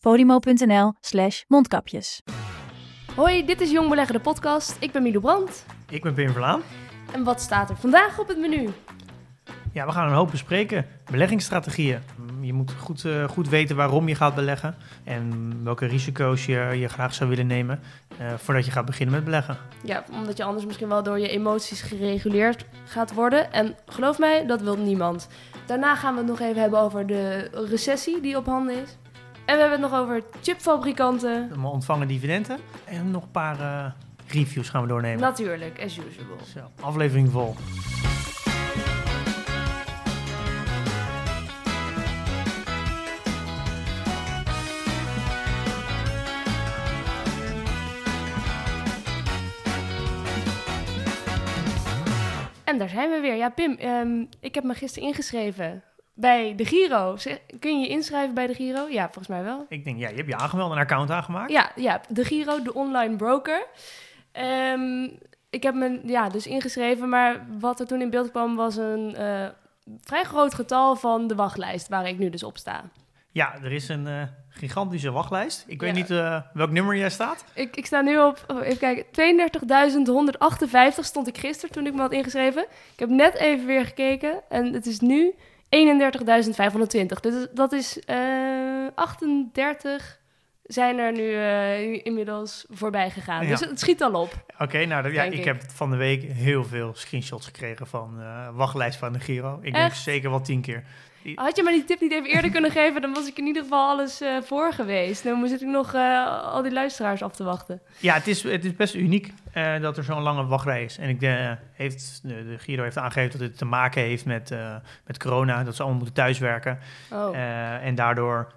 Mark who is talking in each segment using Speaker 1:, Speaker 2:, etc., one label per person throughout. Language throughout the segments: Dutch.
Speaker 1: podimo.nl slash mondkapjes.
Speaker 2: Hoi, dit is Jong Beleggen, de podcast. Ik ben Milou Brandt.
Speaker 3: Ik ben Pim Verlaan.
Speaker 2: En wat staat er vandaag op het menu?
Speaker 3: Ja, we gaan een hoop bespreken. Beleggingsstrategieën. Je moet goed, uh, goed weten waarom je gaat beleggen en welke risico's je, je graag zou willen nemen uh, voordat je gaat beginnen met beleggen.
Speaker 2: Ja, omdat je anders misschien wel door je emoties gereguleerd gaat worden. En geloof mij, dat wil niemand. Daarna gaan we het nog even hebben over de recessie die op handen is. En we hebben het nog over chipfabrikanten.
Speaker 3: We ontvangen dividenden en nog een paar uh, reviews gaan we doornemen.
Speaker 2: Natuurlijk, as usual.
Speaker 3: Zo, aflevering vol.
Speaker 2: En daar zijn we weer. Ja, Pim, um, ik heb me gisteren ingeschreven bij de Giro. Kun je je inschrijven bij de Giro? Ja, volgens mij wel.
Speaker 3: Ik denk, ja, je hebt je aangemeld, een account aangemaakt.
Speaker 2: Ja, ja de Giro, de online broker. Um, ik heb me ja, dus ingeschreven, maar wat er toen in beeld kwam was een uh, vrij groot getal van de wachtlijst waar ik nu dus op sta.
Speaker 3: Ja, er is een uh, gigantische wachtlijst. Ik weet ja. niet uh, welk nummer jij staat.
Speaker 2: Ik, ik sta nu op, oh, even kijken, 32.158 stond ik gisteren toen ik me had ingeschreven. Ik heb net even weer gekeken en het is nu 31.520. Dus dat is uh, 38 zijn er nu uh, inmiddels voorbij gegaan. Ja. Dus het schiet al op.
Speaker 3: Oké, okay, nou ja, ik, ik, heb van de week heel veel screenshots gekregen van uh, wachtlijst van de Giro. Ik denk zeker wel tien keer.
Speaker 2: Had je maar die tip niet even eerder kunnen geven, dan was ik in ieder geval alles uh, voor geweest. Dan zit ik nog uh, al die luisteraars af te wachten.
Speaker 3: Ja, het is, het is best uniek uh, dat er zo'n lange wachtrij is. En ik heeft, de, de, Giro heeft aangegeven dat het te maken heeft met, met corona. Dat ze allemaal moeten thuiswerken. Oh. en daardoor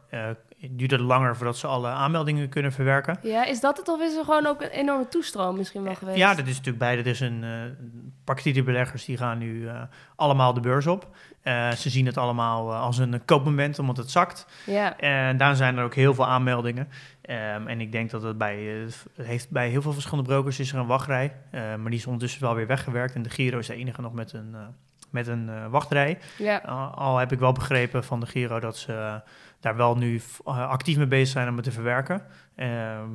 Speaker 3: duurt het langer voordat ze alle aanmeldingen kunnen verwerken.
Speaker 2: Ja, is dat het of is er gewoon ook een enorme toestroom misschien wel geweest?
Speaker 3: Ja, dat is natuurlijk beide. Er is een uh, particuliere beleggers die gaan nu uh, allemaal de beurs op. Uh, ze zien het allemaal als een koopmoment omdat het zakt. Ja. En daar zijn er ook heel veel aanmeldingen. Um, en ik denk dat het bij, het heeft bij heel veel verschillende brokers is er een wachtrij. maar die is ondertussen wel weer weggewerkt. En de Giro is de enige nog met een, met een wachtrij. Ja. al heb ik wel begrepen van de Giro dat ze daar wel nu uh, actief mee bezig zijn om het te verwerken. Uh,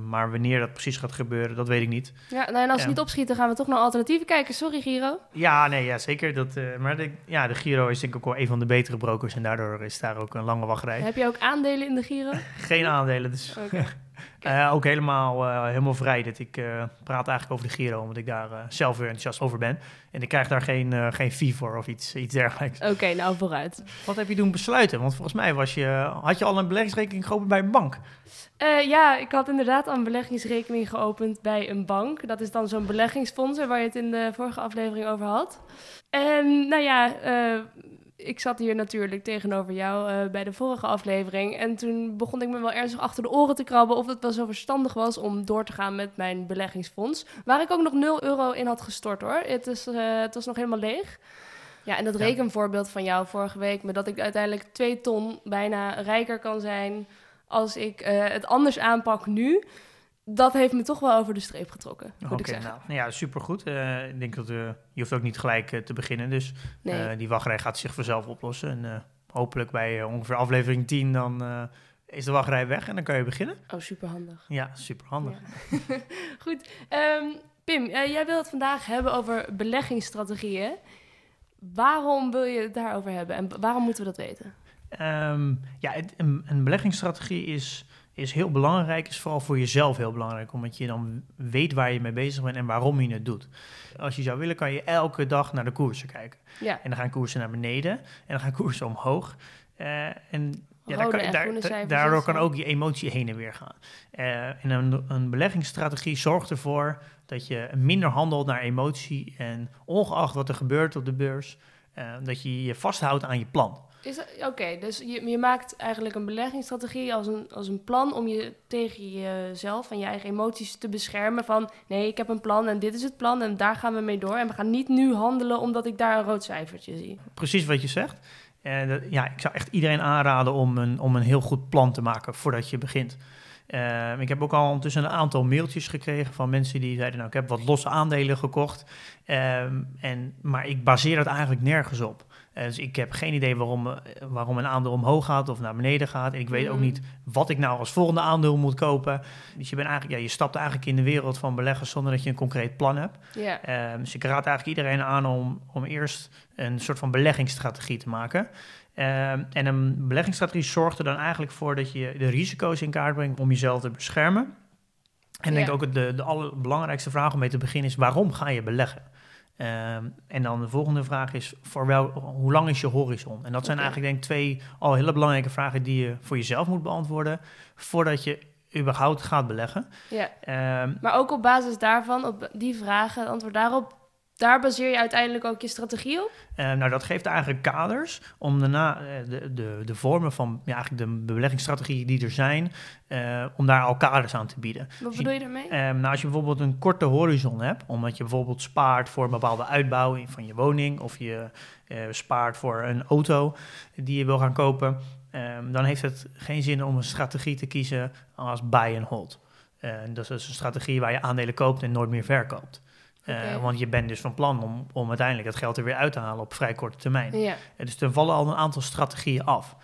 Speaker 3: maar wanneer dat precies gaat gebeuren, dat weet ik niet.
Speaker 2: Ja, nou en als ze niet opschieten, gaan we toch naar alternatieven kijken. Sorry, Giro.
Speaker 3: Ja, nee, ja, zeker. Dat, uh, maar de, ja, de Giro is denk ik ook wel een van de betere brokers. En daardoor is daar ook een lange wachtrij.
Speaker 2: Heb je ook aandelen in de Giro?
Speaker 3: Geen aandelen, dus... Okay. Uh, ook helemaal, uh, helemaal vrij. Dat ik uh, praat eigenlijk over de Giro, omdat ik daar zelf weer enthousiast over ben. En ik krijg daar geen, geen fee voor of iets, iets dergelijks.
Speaker 2: Oké, okay, nou vooruit.
Speaker 3: Wat heb je doen besluiten? Want volgens mij was je, had je al een beleggingsrekening geopend bij een bank.
Speaker 2: ja, ik had inderdaad al een beleggingsrekening geopend bij een bank. Dat is dan zo'n beleggingsfonds waar je het in de vorige aflevering over had. En nou ja, ik zat hier natuurlijk tegenover jou uh, bij de vorige aflevering. En toen begon ik me wel ernstig achter de oren te krabben of het wel zo verstandig was om door te gaan met mijn beleggingsfonds. Waar ik ook nog 0 euro in had gestort hoor. Het, is, uh, het was nog helemaal leeg. Ja, en dat ja. rekenvoorbeeld van jou vorige week, met dat ik uiteindelijk 2 ton bijna rijker kan zijn als ik uh, het anders aanpak nu dat heeft me toch wel over de streep getrokken, moet okay, ik zeggen.
Speaker 3: Nou, nou ja, supergoed. Uh, ik denk dat uh, je hoeft ook niet gelijk uh, te beginnen. Dus nee. die wachtrij gaat zich vanzelf oplossen. En hopelijk bij ongeveer aflevering 10 dan is de wachtrij weg en dan kan je beginnen.
Speaker 2: Oh, superhandig.
Speaker 3: Ja, superhandig.
Speaker 2: Ja. Goed. Um, Pim, jij wil het vandaag hebben over beleggingsstrategieën. Waarom wil je het daarover hebben en waarom moeten we dat weten?
Speaker 3: Um, ja, het, een, een beleggingsstrategie is is heel belangrijk, is vooral voor jezelf heel belangrijk, omdat je dan weet waar je mee bezig bent en waarom je het doet. Als je zou willen, kan je elke dag naar de koersen kijken. Ja. En dan gaan koersen naar beneden en dan gaan koersen omhoog. Uh, en ja, daar kan, daar, daardoor kan ook je emotie heen en weer gaan. Uh, en een, een beleggingsstrategie zorgt ervoor dat je minder handelt naar emotie en ongeacht wat er gebeurt op de beurs, uh, dat je je vasthoudt aan je plan.
Speaker 2: Oké, dus je, je, maakt eigenlijk een beleggingsstrategie als een, als een plan om je tegen jezelf en je eigen emoties te beschermen. Van nee, ik heb een plan en dit is het plan en daar gaan we mee door. En we gaan niet nu handelen omdat ik daar een rood cijfertje zie.
Speaker 3: Precies wat je zegt. En ja, ik zou echt iedereen aanraden om een, om een heel goed plan te maken voordat je begint. Uh, ik heb ook al ondertussen een aantal mailtjes gekregen van mensen die zeiden: Nou, ik heb wat losse aandelen gekocht. Uh, en, maar ik baseer het eigenlijk nergens op. Uh, dus ik heb geen idee waarom, eh, waarom een aandeel omhoog gaat of naar beneden gaat. En ik weet ook mhm. niet wat ik nou als volgende aandeel moet kopen. Dus je, bent eigenlijk, ja, je stapt eigenlijk in de wereld van beleggers zonder dat je een concreet plan hebt. Yeah. dus ik raad eigenlijk iedereen aan om, om eerst een soort van beleggingsstrategie te maken. Ehm, en een beleggingsstrategie zorgt er dan eigenlijk voor dat je de risico's in kaart brengt om jezelf te beschermen. En ik denk ook de, de allerbelangrijkste vraag om mee te beginnen is waarom ga je beleggen? Ehm, en dan de volgende vraag is voor wel, hoe lang is je horizon? En dat zijn eigenlijk denk ik twee al hele belangrijke vragen die je voor jezelf moet beantwoorden voordat je überhaupt gaat beleggen.
Speaker 2: Ja. Ehm, maar ook op basis daarvan, op die vragen, antwoord daarop, daar baseer je uiteindelijk ook je strategie op?
Speaker 3: Uh, nou, dat geeft eigenlijk kaders om daarna uh, de, de, de vormen van ja, eigenlijk de beleggingsstrategieën die er zijn, uh, om daar al kaders aan te bieden.
Speaker 2: Wat dus bedoel je daarmee?
Speaker 3: nou, als je bijvoorbeeld een korte horizon hebt, omdat je bijvoorbeeld spaart voor een bepaalde uitbouw van je woning of je spaart voor een auto die je wil gaan kopen, dan heeft het geen zin om een strategie te kiezen als buy and hold. dat is dus een strategie waar je aandelen koopt en nooit meer verkoopt. Uh, want je bent dus van plan om, om uiteindelijk het geld er weer uit te halen op vrij korte termijn. Ja. Uh, dus er vallen al een aantal strategieën af.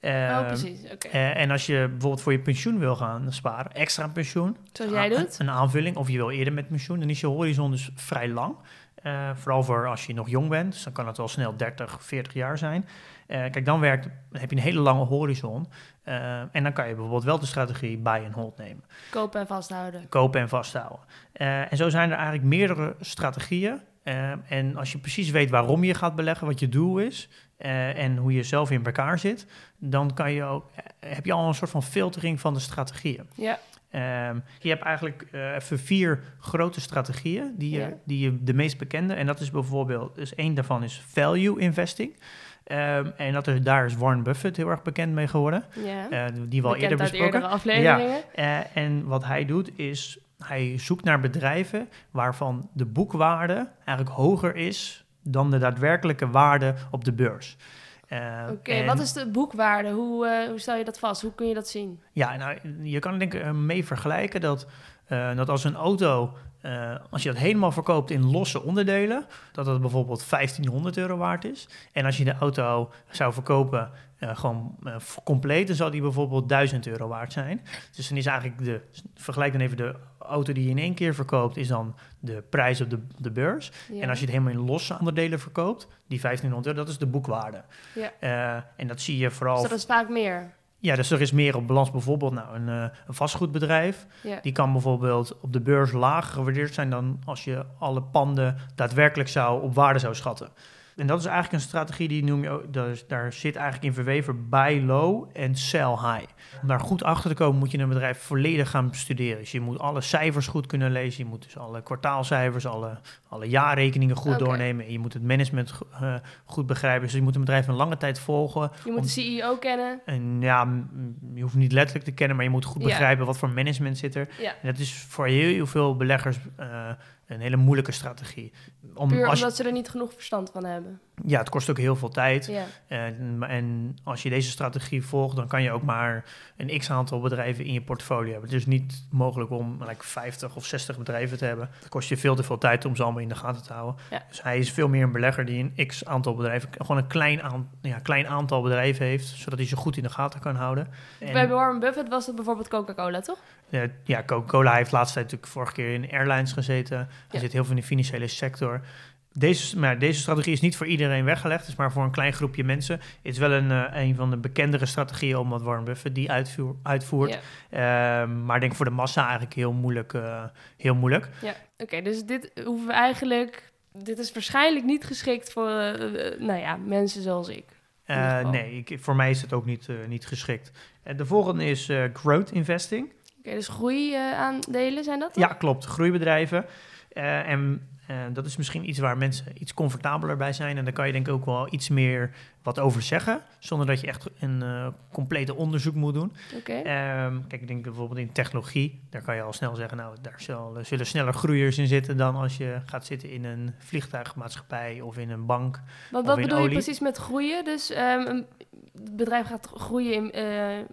Speaker 2: Uh, oh, precies. Okay.
Speaker 3: Eh, en als je bijvoorbeeld voor je pensioen wil gaan sparen, extra pensioen,
Speaker 2: zoals jij doet,
Speaker 3: een aanvulling, of je wil eerder met pensioen, dan is je horizon dus vrij lang. Vooral voor als je nog jong bent, dus dan kan het wel snel 30, 40 jaar zijn. kijk, dan werkt, heb je een hele lange horizon. Uh, en dan kan je bijvoorbeeld wel de strategie buy and hold nemen.
Speaker 2: Kopen en vasthouden.
Speaker 3: Kopen en vasthouden. En zo zijn er eigenlijk meerdere strategieën. En als je precies weet waarom je gaat beleggen, wat je doel is en hoe je zelf in elkaar zit, dan kan je ook, heb je al een soort van filtering van de strategieën.
Speaker 2: Ja.
Speaker 3: Um, je hebt eigenlijk even vier grote strategieën die je, die je de meest bekende. En dat is bijvoorbeeld, dus één daarvan is value investing. Um, en dat er, daar is Warren Buffett heel erg bekend mee geworden.
Speaker 2: Ja.
Speaker 3: Uh, die we al eerder besproken.
Speaker 2: afleveringen.
Speaker 3: Ja. Uh, en wat hij doet is, hij zoekt naar bedrijven waarvan de boekwaarde eigenlijk hoger is dan de daadwerkelijke waarde op de beurs.
Speaker 2: Uh, Oké, wat is de boekwaarde? Hoe, hoe stel je dat vast? Hoe kun je dat zien?
Speaker 3: Ja, nou, je kan denk ik mee vergelijken dat, dat als een auto uh, als je dat helemaal verkoopt in losse onderdelen, dat het bijvoorbeeld 1500 euro waard is. En als je de auto zou verkopen uh, gewoon uh, compleet, dan zal die bijvoorbeeld 1000 euro waard zijn. Dus dan is eigenlijk de, vergelijk dan even de auto die je in één keer verkoopt, is dan de prijs op de, de beurs. Ja. En als je het helemaal in losse onderdelen verkoopt, die 1500 euro, dat is de boekwaarde.
Speaker 2: Ja.
Speaker 3: en dat zie je vooral...
Speaker 2: Dus dat is vaak meer?
Speaker 3: Ja, dus er is meer op balans. Bijvoorbeeld nou, een, uh, een vastgoedbedrijf. Die kan bijvoorbeeld op de beurs lager gewaardeerd zijn dan als je alle panden daadwerkelijk zou op waarde zou schatten. En dat is eigenlijk een strategie die noem je ook, daar, daar zit eigenlijk in verweven buy low en sell high. Om daar goed achter te komen moet je een bedrijf volledig gaan bestuderen. Dus je moet alle cijfers goed kunnen lezen. Je moet dus alle kwartaalcijfers, alle, alle jaarrekeningen goed doornemen. En je moet het management uh, goed begrijpen. Dus je moet een bedrijf een lange tijd volgen.
Speaker 2: Je moet de CEO kennen.
Speaker 3: En ja, je hoeft niet letterlijk te kennen, maar je moet goed begrijpen wat voor management zit er.
Speaker 2: Ja.
Speaker 3: En dat is voor heel veel beleggers uh, een hele moeilijke strategie.
Speaker 2: Om, Puur omdat ze er niet genoeg verstand van hebben.
Speaker 3: Ja, het kost ook heel veel tijd. En, en, als je deze strategie volgt, dan kan je ook maar een x-aantal bedrijven in je portfolio hebben. Het is niet mogelijk om like, 50 of 60 bedrijven te hebben. Het kost je veel te veel tijd om ze allemaal in de gaten te houden. Dus hij is veel meer een belegger die een x-aantal bedrijven, gewoon een klein, aan, ja, klein aantal bedrijven heeft, zodat hij ze goed in de gaten kan houden.
Speaker 2: En, Bij Warren Buffett was het bijvoorbeeld Coca-Cola, toch?
Speaker 3: ja, Coca-Cola heeft laatst tijd natuurlijk vorige keer in airlines gezeten. Hij zit heel veel in de financiële sector. Deze, maar deze strategie is niet voor iedereen weggelegd, is maar voor een klein groepje mensen. Het is wel een, uh, een van de bekendere strategieën omdat Warren Buffett die uitvoer, uitvoert. Uh, maar ik denk voor de massa eigenlijk heel moeilijk. Uh, heel moeilijk.
Speaker 2: Ja, oké, dus dit hoeven we eigenlijk. Dit is waarschijnlijk niet geschikt voor eh, nou ja, mensen zoals ik.
Speaker 3: nee, ik, voor mij is het ook niet, niet geschikt. de volgende is growth investing.
Speaker 2: Oké, dus groeiaandelen zijn dat?
Speaker 3: Dan? Ja, klopt. Groeibedrijven. en En dat is misschien iets waar mensen iets comfortabeler bij zijn. En daar kan je denk ik ook wel iets meer wat over zeggen. Zonder dat je echt een uh, complete onderzoek moet doen.
Speaker 2: Okay.
Speaker 3: Ehm, kijk, ik denk bijvoorbeeld in technologie. Daar kan je al snel zeggen, nou, daar zullen sneller groeiers in zitten dan als je gaat zitten in een vliegtuigmaatschappij of in een bank.
Speaker 2: Wat, wat bedoel je precies met groeien? Dus um, het bedrijf gaat groeien in, uh,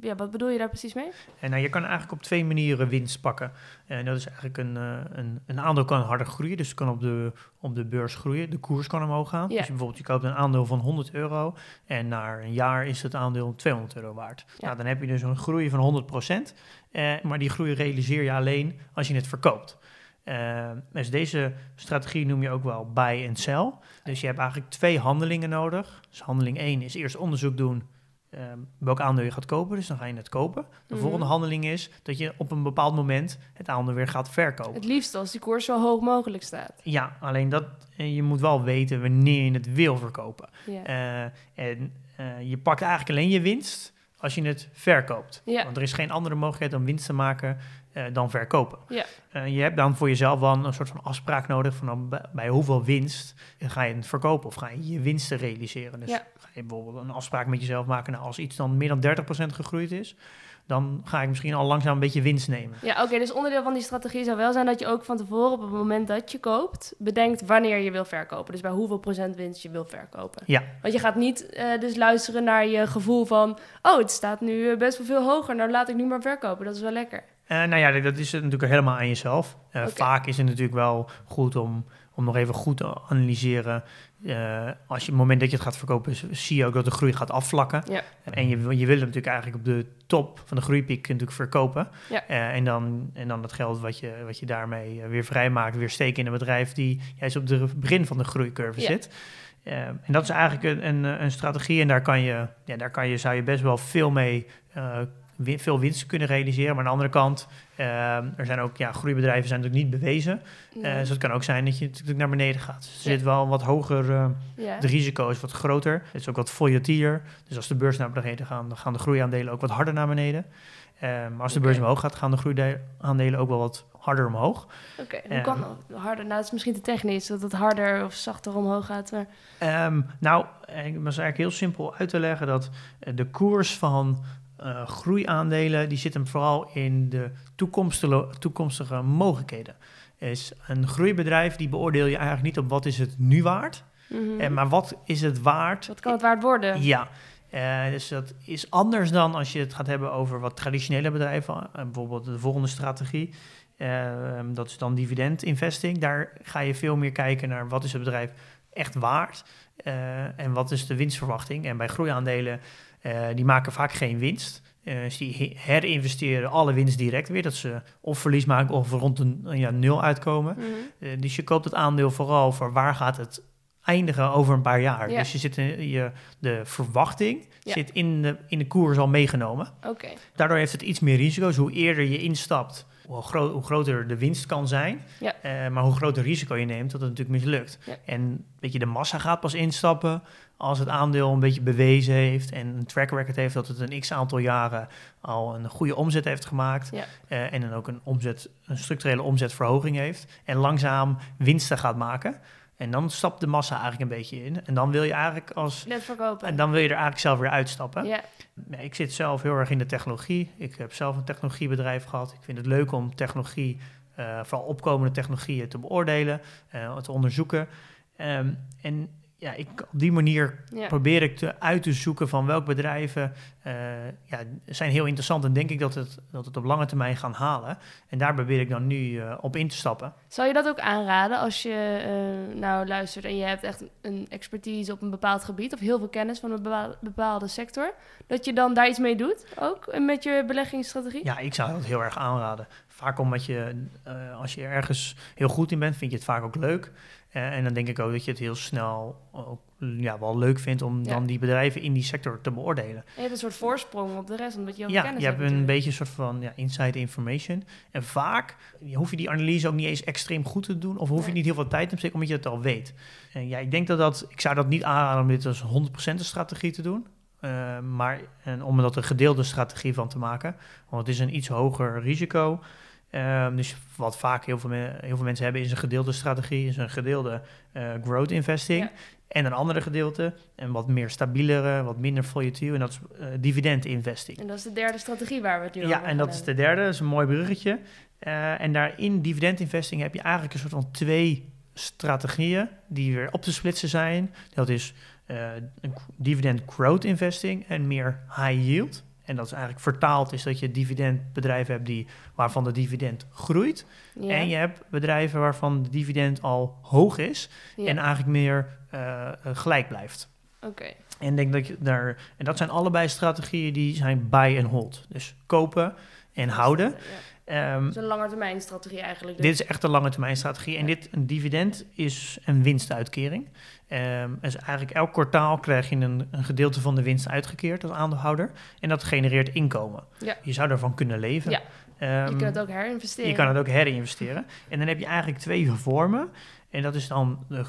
Speaker 2: ja, wat bedoel je daar precies mee?
Speaker 3: En nou, je kan eigenlijk op twee manieren winst pakken. En dat is eigenlijk een, uh, een, een aandeel kan harder groeien, dus het kan op de, op de beurs groeien. De koers kan omhoog gaan. Ja. Dus bijvoorbeeld je koopt een aandeel van 100 euro en na een jaar is het aandeel 200 euro waard. Ja. Nou, dan heb je dus een groei van 100 procent. Uh, maar die groei realiseer je alleen als je het verkoopt. Uh, dus deze strategie noem je ook wel buy en sell. Dus je hebt eigenlijk twee handelingen nodig. Dus handeling 1 is eerst onderzoek doen um, welk aandeel je gaat kopen. Dus dan ga je het kopen. De mhm. volgende handeling is dat je op een bepaald moment het aandeel weer gaat verkopen.
Speaker 2: Het liefst als die koers zo hoog mogelijk staat.
Speaker 3: Ja, alleen dat eh, je moet wel weten wanneer je het wil verkopen. Uh, en uh, je pakt eigenlijk alleen je winst als je het verkoopt. Ja. Want er is geen andere mogelijkheid om winst te maken uh, dan verkopen. Ja. Uh, je hebt dan voor jezelf wel een soort van afspraak nodig van bij, bij hoeveel winst ga je het verkopen of ga je je winsten realiseren. Dus ja je bijvoorbeeld een afspraak met jezelf maken. Nou, als iets dan meer dan 30% gegroeid is, dan ga ik misschien al langzaam een beetje winst nemen.
Speaker 2: Ja, oké. dus onderdeel van die strategie zou wel zijn dat je ook van tevoren op het moment dat je koopt, bedenkt wanneer je wil verkopen. Dus bij hoeveel procent winst je wil verkopen.
Speaker 3: Ja.
Speaker 2: Want je gaat niet uh, dus luisteren naar je gevoel van, oh, het staat nu eh, best wel veel hoger, nou laat ik nu maar verkopen. Dat is wel lekker.
Speaker 3: Uh, nou ja, dat is natuurlijk helemaal aan jezelf. Uh, Vaak is het natuurlijk wel goed om, om nog even goed te analyseren uh, als je het moment dat je het gaat verkopen, zie je ook dat de groei gaat afvlakken. Ja. En je, je wil het natuurlijk eigenlijk op de top van de groeipiek natuurlijk verkopen. Ja. Uh, en, dan, en dan het geld wat je, wat je daarmee eh, weer vrijmaakt, weer steken in een bedrijf die juist op het begin van de groeicurve zit. Uh, en dat is eigenlijk een, een, een, strategie en daar kan je, ja, daar kan je, zou je best wel veel mee veel winst kunnen realiseren. Maar aan de andere kant, uh, er zijn ook ja, groeibedrijven zijn natuurlijk niet bewezen. Uh, dus het kan ook zijn dat je natuurlijk naar beneden gaat. Dus er zit wel wat hoger, uh, ja. het risico is wat groter. Het is ook wat volatieler. Dus als de beurs naar beneden gaat, dan gaan de groeiaandelen ook wat harder naar beneden. maar als de beurs omhoog gaat, gaan de groeiaandelen ook wel wat harder omhoog.
Speaker 2: Oké, okay, hoe kan dat harder? Nou, het is misschien te technisch dat het harder of zachter omhoog gaat.
Speaker 3: Maar... Um, nou, ik was eigenlijk heel simpel uit te leggen dat de koers van uh, groeiaandelen die zitten vooral in de toekomstige, toekomstige mogelijkheden. Is een groeibedrijf die beoordeel je eigenlijk niet op wat is het nu waard, mm en maar wat is het waard.
Speaker 2: Wat kan het waard worden?
Speaker 3: Ja. Uh, dus dat is anders dan als je het gaat hebben over wat traditionele bedrijven, uh, bijvoorbeeld de volgende strategie. Dat is dan dividend investing. Daar ga je veel meer kijken naar wat is het bedrijf echt waard en wat is de winstverwachting. En bij groeiaandelen die maken vaak geen winst. Uh, dus die herinvesteren alle winst direct weer. Dat ze of verlies maken of rond een ja, nul uitkomen. Mm -hmm. dus je koopt het aandeel vooral voor waar gaat het eindigen over een paar jaar. Ja. Dus je zit in je, de verwachting ja. zit in de, in de koers al meegenomen.
Speaker 2: Okay.
Speaker 3: Daardoor heeft het iets meer risico's. Hoe eerder je instapt, hoe, gro hoe groter de winst kan zijn. Ja. Uh, maar hoe groter risico je neemt, dat het natuurlijk mislukt. En weet je, de massa gaat pas instappen als het aandeel een beetje bewezen heeft en een track record heeft dat het een x aantal jaren al een goede omzet heeft gemaakt. Ja. Uh, en dan ook een, omzet, een structurele omzetverhoging heeft. En langzaam winsten gaat maken. En dan stapt de massa eigenlijk een beetje in. En dan wil je eigenlijk als.
Speaker 2: Net verkopen.
Speaker 3: En dan wil je er eigenlijk zelf weer uitstappen. Ja. Ik zit zelf heel erg in de technologie. Ik heb zelf een technologiebedrijf gehad. Ik vind het leuk om technologie, uh, vooral opkomende technologieën, te beoordelen, uh, te onderzoeken. Um, en ja, ik, op die manier probeer ik te, uit te zoeken van welke bedrijven uh, ja, zijn heel interessant en denk ik dat het, dat het op lange termijn gaan halen. En daar probeer ik dan nu uh, op in te stappen.
Speaker 2: Zou je dat ook aanraden als je uh, nou luistert en je hebt echt een expertise op een bepaald gebied of heel veel kennis van een bepaalde sector, dat je dan daar iets mee doet ook met je beleggingsstrategie?
Speaker 3: Ja, ik zou dat heel erg aanraden. Vaak omdat je, als je ergens heel goed in bent, vind je het vaak ook leuk. Uh, en dan denk ik ook dat je het heel snel ook, ja, wel leuk vindt om dan die bedrijven in die sector te beoordelen. En
Speaker 2: je hebt een soort voorsprong op de rest, omdat je al
Speaker 3: ja,
Speaker 2: kennis
Speaker 3: je hebt.
Speaker 2: een
Speaker 3: natuurlijk. beetje een soort van ja, inside information. En vaak hoef je die analyse ook niet eens extreem goed te doen, of hoef je niet heel veel tijd te besteden, omdat je het al weet. En ja, ik denk dat dat, ik zou dat niet aanraden om dit als 100% een strategie te doen. Uh, maar en om er dat een gedeelde strategie van te maken. Want het is een iets hoger risico. Ehm, dus wat vaak heel veel, heel veel mensen hebben is een gedeelde strategie, is een gedeelde growth investing. En een andere gedeelte, een wat meer stabielere, wat minder volatiel, en dat is uh, dividend investing.
Speaker 2: En dat is de derde strategie waar we het nu
Speaker 3: ja,
Speaker 2: over
Speaker 3: Ja, en dat is de derde, dat is een mooi bruggetje. Uh, en daarin dividend investing heb je eigenlijk een soort van twee strategieën die weer op te splitsen zijn. Dat is dividend growth investing en meer high yield. En dat is eigenlijk vertaald is dat je dividendbedrijven hebt die, waarvan de dividend groeit. En je hebt bedrijven waarvan de dividend al hoog is en eigenlijk meer uh, gelijk blijft.
Speaker 2: Oké.
Speaker 3: En denk dat je daar. En dat zijn allebei strategieën die zijn buy and hold. Dus kopen en houden.
Speaker 2: Ja. Um, is een strategie eigenlijk. Dus.
Speaker 3: Dit is echt een lange termijn strategie. En dit, een dividend is een winstuitkering. Um, dus eigenlijk elk kwartaal krijg je een, een, gedeelte van de winst uitgekeerd als aandeelhouder. En dat genereert inkomen.
Speaker 2: Ja.
Speaker 3: Je zou daarvan kunnen leven.
Speaker 2: Ja. Um, je kan het ook herinvesteren.
Speaker 3: Je kan het ook herinvesteren. en dan heb je eigenlijk twee vormen. En dat is dan de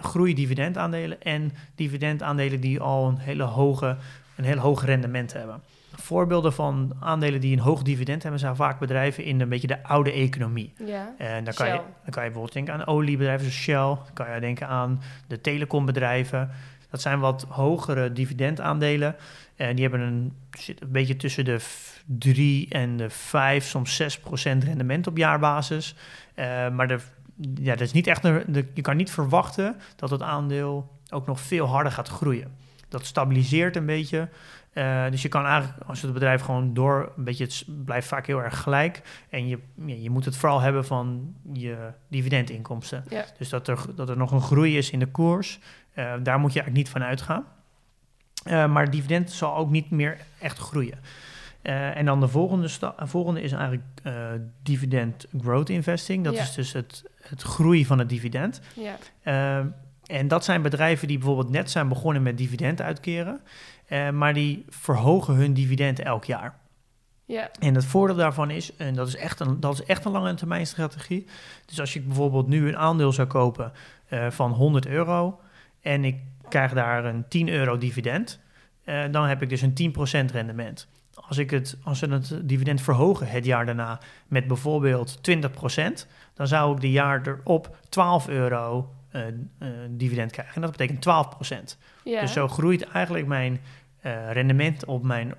Speaker 3: groeidividendaandelen en dividendaandelen die al een hele hoge, een heel hoog rendement hebben. Voorbeelden van aandelen die een hoog dividend hebben, zijn vaak bedrijven in een beetje de oude economie.
Speaker 2: Ja,
Speaker 3: en dan kan, je, dan kan je bijvoorbeeld denken aan oliebedrijven zoals Shell, dan kan je denken aan de telecombedrijven. Dat zijn wat hogere dividendaandelen. En die hebben een, zit een beetje tussen de 3 en de 5, soms 6 procent rendement op jaarbasis. Uh, maar de ja, dat is niet echt een, de, je kan niet verwachten dat het aandeel ook nog veel harder gaat groeien. Dat stabiliseert een beetje. Uh, dus je kan eigenlijk, als het bedrijf gewoon door, een beetje, het blijft vaak heel erg gelijk. En je, je moet het vooral hebben van je dividendinkomsten.
Speaker 2: Ja.
Speaker 3: Dus dat er, dat er nog een groei is in de koers, uh, daar moet je eigenlijk niet van uitgaan. Uh, maar dividend zal ook niet meer echt groeien. En dan de volgende, volgende is eigenlijk dividend growth investing. Dat
Speaker 2: ja.
Speaker 3: is dus het, het groeien van het dividend.
Speaker 2: Ja.
Speaker 3: En dat zijn bedrijven die bijvoorbeeld net zijn begonnen met dividend uitkeren, maar die verhogen hun dividend elk jaar.
Speaker 2: Ja.
Speaker 3: En het voordeel daarvan is, en dat is echt een, dat is echt een lange termijn strategie. Dus als je bijvoorbeeld nu een aandeel zou kopen van 100 euro en ik krijg daar een 10 euro dividend, dan heb ik dus een 10% rendement als, ik het, als we het dividend verhogen het jaar daarna met bijvoorbeeld 20%, dan zou ik de jaar erop 12 euro uh, dividend krijgen. En dat betekent 12%.
Speaker 2: Ja.
Speaker 3: Dus zo groeit eigenlijk mijn uh, rendement op mijn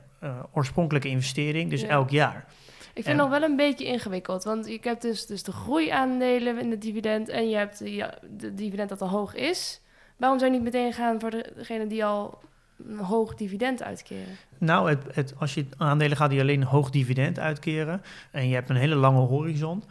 Speaker 3: oorspronkelijke investering, dus
Speaker 2: Ja.
Speaker 3: elk jaar.
Speaker 2: Ik vind het nog wel een beetje ingewikkeld. Want je hebt dus, dus de groeiaandelen in het dividend. En je hebt de, ja, de dividend dat al hoog is. Waarom zou je niet meteen gaan voor de- degene die al een hoog dividend uitkeren?
Speaker 3: Nou, het, het, als je aandelen gaat die alleen een hoog dividend uitkeren en je hebt een hele lange horizon,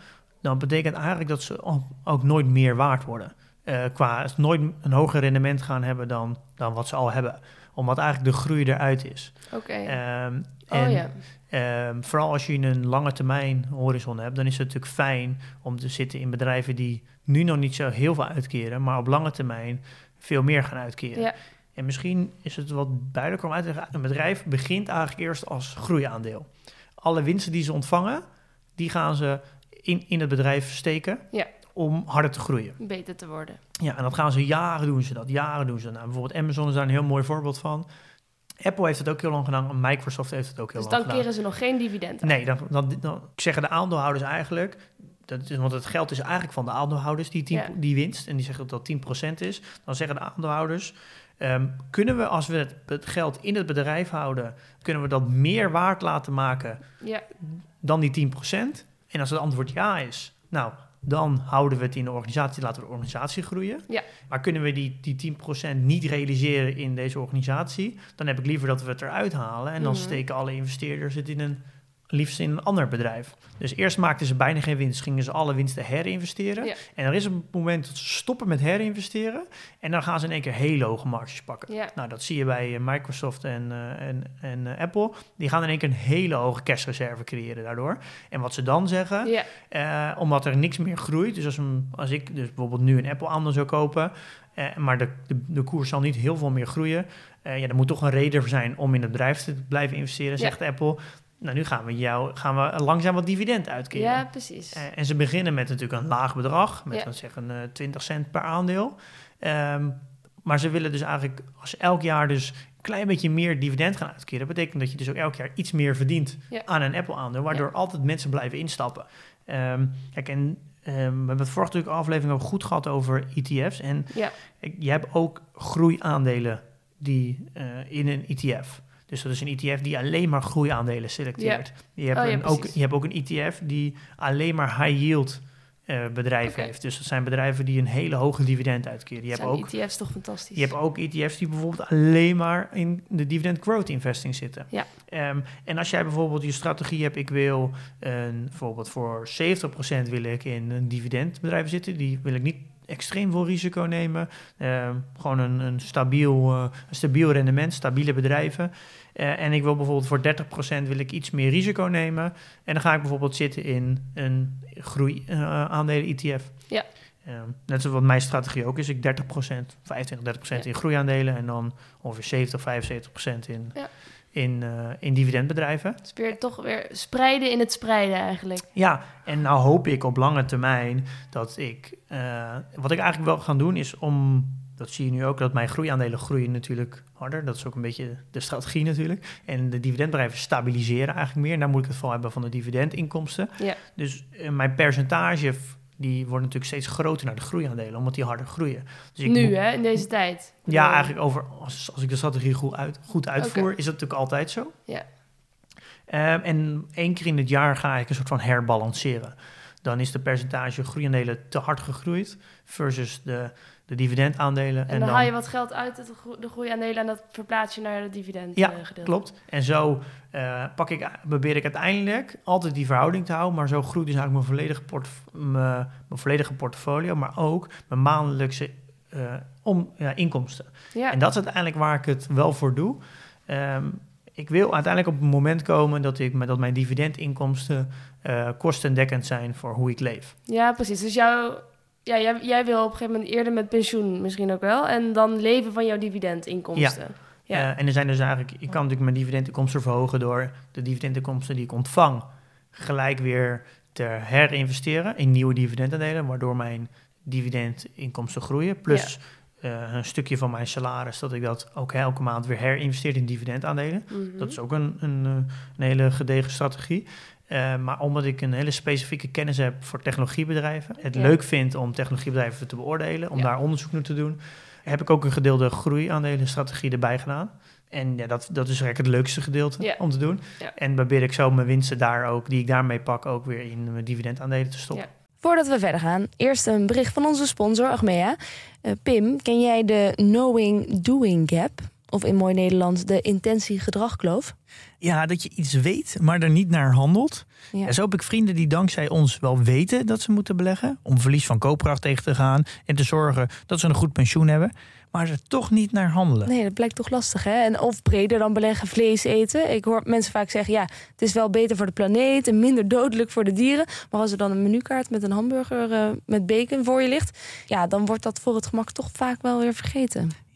Speaker 3: dan betekent eigenlijk dat ze ook nooit meer waard worden. Eh, qua nooit een hoger rendement gaan hebben dan, dan wat ze al hebben. Omdat eigenlijk de groei eruit is.
Speaker 2: Oké.
Speaker 3: Ehm,
Speaker 2: oh
Speaker 3: en,
Speaker 2: ja.
Speaker 3: ehm, vooral als je een lange termijn horizon hebt, dan is het natuurlijk fijn om te zitten in bedrijven die nu nog niet zo heel veel uitkeren, maar op lange termijn veel meer gaan uitkeren.
Speaker 2: Ja.
Speaker 3: En misschien is het wat duidelijker om uit te leggen. Een bedrijf begint eigenlijk eerst als groeiaandeel. Alle winsten die ze ontvangen, die gaan ze in, in het bedrijf steken
Speaker 2: Ja.
Speaker 3: Om harder te groeien.
Speaker 2: Beter te worden.
Speaker 3: Ja, en dat gaan ze jaren doen ze dat. Jaren doen ze dat. Nou, bijvoorbeeld Amazon is daar een heel mooi voorbeeld van. Apple heeft het ook heel lang gedaan. Microsoft heeft het ook heel
Speaker 2: Dus
Speaker 3: lang
Speaker 2: dan
Speaker 3: gedaan.
Speaker 2: keren ze nog geen dividend uit.
Speaker 3: Nee, dan, dan, dan zeggen de aandeelhouders eigenlijk... Dat is, want het geld is eigenlijk van de aandeelhouders, die, 10,
Speaker 2: Ja.
Speaker 3: die winst. En die zeggen dat dat 10% is. Dan zeggen de aandeelhouders... ehm, kunnen we, als we het, het geld in het bedrijf houden... kunnen we dat meer waard laten maken
Speaker 2: Ja.
Speaker 3: dan die 10%? En als het antwoord ja is... nou, dan houden we het in de organisatie, laten we de organisatie groeien.
Speaker 2: Ja.
Speaker 3: Maar kunnen we die, die 10% niet realiseren in deze organisatie... dan heb ik liever dat we het eruit halen... en dan
Speaker 2: Mhm.
Speaker 3: steken alle investeerders het in een liefst in een ander bedrijf. Dus eerst maakten ze bijna geen winst, gingen ze alle winsten herinvesteren.
Speaker 2: Ja.
Speaker 3: En er is een moment dat ze stoppen met herinvesteren en dan gaan ze in één keer hele hoge marges pakken.
Speaker 2: Ja.
Speaker 3: Nou, dat zie je bij eh, Microsoft en, eh, en, en eh, Apple. Die gaan in één keer een hele hoge cashreserve creëren daardoor. En wat ze dan zeggen,
Speaker 2: Ja.
Speaker 3: omdat er niks meer groeit. Dus als, een, als ik dus bijvoorbeeld nu een Apple-aandeel zou kopen, maar de, de, de koers zal niet heel veel meer groeien. ja, er moet toch een reden voor zijn om in het bedrijf te blijven investeren,
Speaker 2: Ja.
Speaker 3: zegt Apple. Nou, nu gaan we, jou, gaan we langzaam wat dividend uitkeren.
Speaker 2: ja, precies.
Speaker 3: Eh, en ze beginnen met natuurlijk een laag bedrag, met
Speaker 2: Ja.
Speaker 3: dan zeggen eh 20 cent per aandeel. Ehm, maar ze willen dus eigenlijk, als elk jaar dus een klein beetje meer dividend gaan uitkeren, betekent dat je dus ook elk jaar iets meer verdient aan een Apple-aandeel, waardoor altijd mensen blijven instappen. Ehm, kijk, en um, we hebben het vorige aflevering ook goed gehad over ETF's. En ja. je hebt ook groeiaandelen die uh, in een ETF. Dus dat is een ETF die alleen maar groeiaandelen selecteert. Je, hebt oh, een, ook, je hebt ook een ETF die alleen maar high yield uh, bedrijven heeft. Dus dat zijn bedrijven die een hele hoge dividend uitkeren. Je
Speaker 2: hebt ook ETF's toch fantastisch.
Speaker 3: Je hebt ook ETF's die bijvoorbeeld alleen maar in de dividend growth investing zitten.
Speaker 2: Ja.
Speaker 3: Um, en als jij bijvoorbeeld je strategie hebt, ik wil een, bijvoorbeeld voor 70% wil ik in een dividendbedrijf zitten, die wil ik niet extreem veel risico nemen. Uh, gewoon een, een, stabiel, uh, een stabiel rendement, stabiele bedrijven. Uh, en ik wil bijvoorbeeld voor 30% wil ik iets meer risico nemen. En dan ga ik bijvoorbeeld zitten in een groei aandelen ETF.
Speaker 2: Ja.
Speaker 3: net zoals wat mijn strategie ook is. Ik 30%, 25, 30% in groeiaandelen en dan ongeveer 70, 75% in ja in, uh, in dividendbedrijven.
Speaker 2: Dus weer toch weer spreiden in het spreiden eigenlijk.
Speaker 3: Ja, en nou hoop ik op lange termijn dat ik... Uh, wat ik eigenlijk wil gaan doen is om... Dat zie je nu ook, dat mijn groeiaandelen groeien natuurlijk harder. Dat is ook een beetje de strategie natuurlijk. En de dividendbedrijven stabiliseren eigenlijk meer. En daar moet ik het vooral hebben van de dividendinkomsten.
Speaker 2: Ja.
Speaker 3: Dus uh, mijn percentage die worden natuurlijk steeds groter naar de groeiaandelen, omdat die harder groeien.
Speaker 2: Dus ik nu, hè, in deze tijd?
Speaker 3: Ja, eigenlijk over, als, als ik de strategie goed, uit, goed uitvoer, is dat natuurlijk altijd zo.
Speaker 2: Ja.
Speaker 3: Um, en één keer in het jaar ga ik een soort van herbalanceren. Dan is de percentage groeiaandelen te hard gegroeid versus de de dividendaandelen.
Speaker 2: En, en dan, haal je wat geld uit de groeiaandelen en dat verplaats je naar de dividend.
Speaker 3: Ja, uh, klopt. En zo uh, pak ik, probeer ik uiteindelijk altijd die verhouding te houden. Maar zo groeit dus eigenlijk mijn volledige, port, mijn, volledige portfolio, maar ook mijn maandelijkse uh, om, ja, inkomsten.
Speaker 2: Ja.
Speaker 3: En dat is uiteindelijk waar ik het wel voor doe. Um, ik wil uiteindelijk op een moment komen dat, ik, dat mijn dividendinkomsten kostendekkend zijn voor hoe ik leef.
Speaker 2: Ja, precies. Dus jouw ja, jij, jij, wil op een gegeven moment eerder met pensioen misschien ook wel. En dan leven van jouw dividendinkomsten. Ja.
Speaker 3: ja. Uh, en er zijn dus eigenlijk, ik kan natuurlijk mijn dividendinkomsten verhogen door de dividendinkomsten die ik ontvang gelijk weer te herinvesteren in nieuwe dividendaandelen, waardoor mijn dividendinkomsten groeien. Plus uh, een stukje van mijn salaris, dat ik dat ook elke maand weer herinvesteer in dividendaandelen. Mm Dat is ook een, een, een hele gedegen strategie. Uh, maar omdat ik een hele specifieke kennis heb voor technologiebedrijven, het leuk vind om technologiebedrijven te beoordelen, om daar onderzoek naar te doen, heb ik ook een gedeelde groeiaandelenstrategie erbij gedaan. En ja, dat, dat is eigenlijk het leukste gedeelte om te doen. En probeer ik zo mijn winsten daar ook, die ik daarmee pak, ook weer in mijn dividendaandelen te stoppen.
Speaker 4: Voordat we verder gaan, eerst een bericht van onze sponsor Achmea. Uh, Pim, ken jij de Knowing Doing Gap? Of in mooi Nederlands de intentie-gedragkloof?
Speaker 5: Ja, dat je iets weet, maar er niet naar handelt. Ja. zo heb ik vrienden die dankzij ons wel weten dat ze moeten beleggen. Om verlies van koopkracht tegen te gaan en te zorgen dat ze een goed pensioen hebben maar er toch niet naar handelen.
Speaker 4: Nee, dat blijkt toch lastig, hè? En of breder dan beleggen vlees eten. Ik hoor mensen vaak zeggen, ja, het is wel beter voor de planeet en minder dodelijk voor de dieren. Maar als er dan een menukaart met een hamburger uh, met bacon voor je ligt, ja, dan wordt dat voor het gemak toch vaak wel weer vergeten.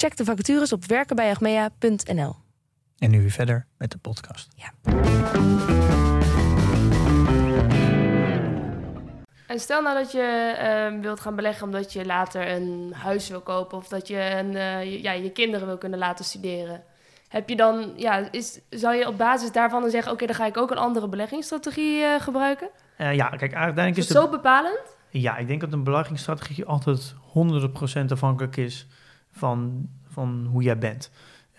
Speaker 4: Check de vacatures op werkenbijagmea.nl.
Speaker 5: En nu weer verder met de podcast.
Speaker 4: Ja.
Speaker 2: En stel nou dat je uh, wilt gaan beleggen omdat je later een huis wil kopen of dat je een, uh, ja, je kinderen wil kunnen laten studeren. Heb je dan, ja, is, zou je op basis daarvan dan zeggen: Oké, dan ga ik ook een andere beleggingsstrategie uh, gebruiken?
Speaker 3: Uh, ja, kijk, uiteindelijk is,
Speaker 2: is het zo bepalend?
Speaker 3: Ja, ik denk dat een beleggingsstrategie altijd 100% afhankelijk is van, van hoe jij bent.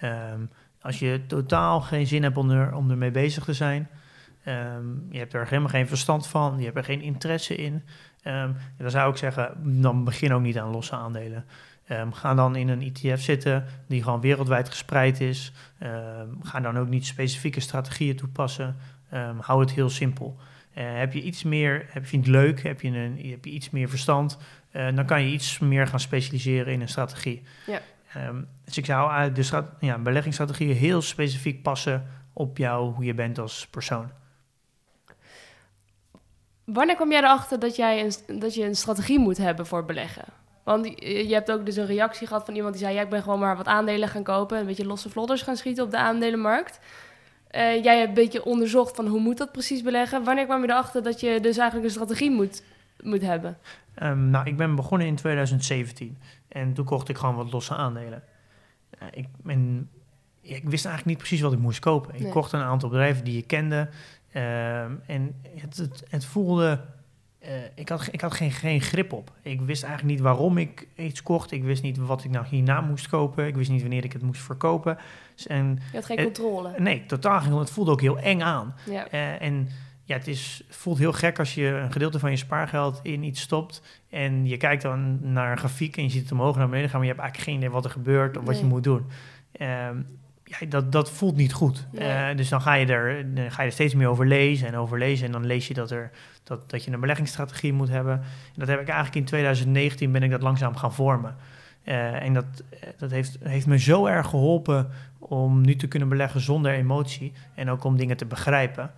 Speaker 3: Um, als je totaal geen zin hebt om, er, om ermee bezig te zijn, um, je hebt er helemaal geen verstand van, je hebt er geen interesse in, um, dan zou ik zeggen, dan begin ook niet aan losse aandelen. ga dan in een ETF zitten die gewoon wereldwijd gespreid is. ga dan ook niet specifieke strategieën toepassen. hou het heel simpel. Uh, heb je iets meer, heb je het leuk, heb je, een, heb je iets meer verstand, uh, dan kan je iets meer gaan specialiseren in een strategie.
Speaker 2: Ja.
Speaker 3: Um, dus ik zou de ja, beleggingsstrategieën heel specifiek passen op jou, hoe je bent als persoon.
Speaker 2: Wanneer kwam jij erachter dat, jij een, dat je een strategie moet hebben voor beleggen? Want je hebt ook dus een reactie gehad van iemand die zei... ja, ik ben gewoon maar wat aandelen gaan kopen... een beetje losse vlodders gaan schieten op de aandelenmarkt. Uh, jij hebt een beetje onderzocht van hoe moet dat precies beleggen. Wanneer kwam je erachter dat je dus eigenlijk een strategie moet, moet hebben?
Speaker 3: Um, nou, ik ben begonnen in 2017. En toen kocht ik gewoon wat losse aandelen. Uh, ik, ben, ik wist eigenlijk niet precies wat ik moest kopen. Ik kocht een aantal bedrijven die je kende. Uh, en het, het, het voelde uh, ik had, ik had geen, geen grip op. Ik wist eigenlijk niet waarom ik iets kocht. Ik wist niet wat ik nou hierna moest kopen. Ik wist niet wanneer ik het moest verkopen.
Speaker 2: Dus en, je had geen controle?
Speaker 3: Nee, totaal geen Het voelde ook heel eng aan. Ja. Uh, en ja, het, is, voelt heel gek als je een gedeelte van je spaargeld in iets stopt. En je kijkt dan naar een grafiek en je ziet het omhoog naar beneden gaan. Maar je hebt eigenlijk geen idee wat er gebeurt of wat je moet doen. Uh, ja, dat, dat voelt niet goed. Uh, dus dan ga, je er, dan ga je er steeds meer over lezen en over lezen. En dan lees je dat, er, dat, dat je een beleggingsstrategie moet hebben. En dat heb ik eigenlijk in 2019 ben ik dat langzaam gaan vormen. Uh, en dat, dat heeft, heeft me zo erg geholpen om nu te kunnen beleggen zonder emotie. En ook om dingen te begrijpen.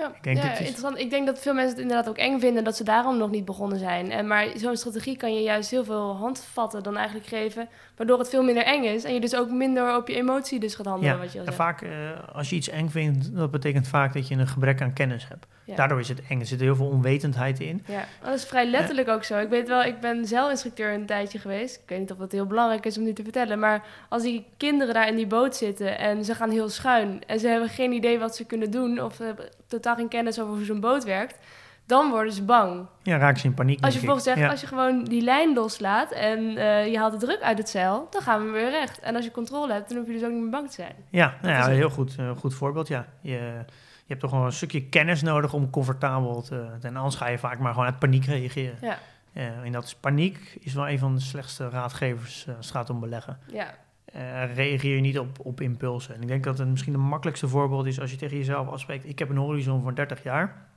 Speaker 2: Ja, ik denk, ja, interessant. Ik denk dat veel mensen het inderdaad ook eng vinden dat ze daarom nog niet begonnen zijn. En, maar zo'n strategie kan je juist heel veel handvatten dan eigenlijk geven, waardoor het veel minder eng is. En je dus ook minder op je emotie dus gaat handelen.
Speaker 3: Ja,
Speaker 2: wat je
Speaker 3: en vaak uh, als je iets eng vindt, dat betekent vaak dat je een gebrek aan kennis hebt. Daardoor is het eng. Er zit heel veel onwetendheid in.
Speaker 2: Ja, dat is vrij letterlijk ook zo. Ik weet wel, ik ben zelf instructeur een tijdje geweest. Ik weet niet of dat heel belangrijk is om nu te vertellen. Maar als die kinderen daar in die boot zitten en ze gaan heel schuin... en ze hebben geen idee wat ze kunnen doen... of hebben totaal geen kennis over hoe zo'n boot werkt... dan worden ze bang.
Speaker 3: Ja, raak ze in paniek.
Speaker 2: Als je bijvoorbeeld zegt, als je gewoon die lijn loslaat... en uh, je haalt de druk uit het zeil, dan gaan we weer recht. En als je controle hebt, dan hoef je dus ook niet meer bang te zijn.
Speaker 3: Ja, nou ja heel goed, uh, goed voorbeeld, ja. Je je hebt toch gewoon een stukje kennis nodig om comfortabel te... En anders ga je vaak maar gewoon uit paniek reageren. Ja. Uh, en dat is paniek is wel een van de slechtste raadgevers als het gaat om beleggen. Ja. Uh, reageer je niet op, op impulsen. En ik denk dat het misschien het makkelijkste voorbeeld is als je tegen jezelf afspreekt... ik heb een horizon van 30 jaar.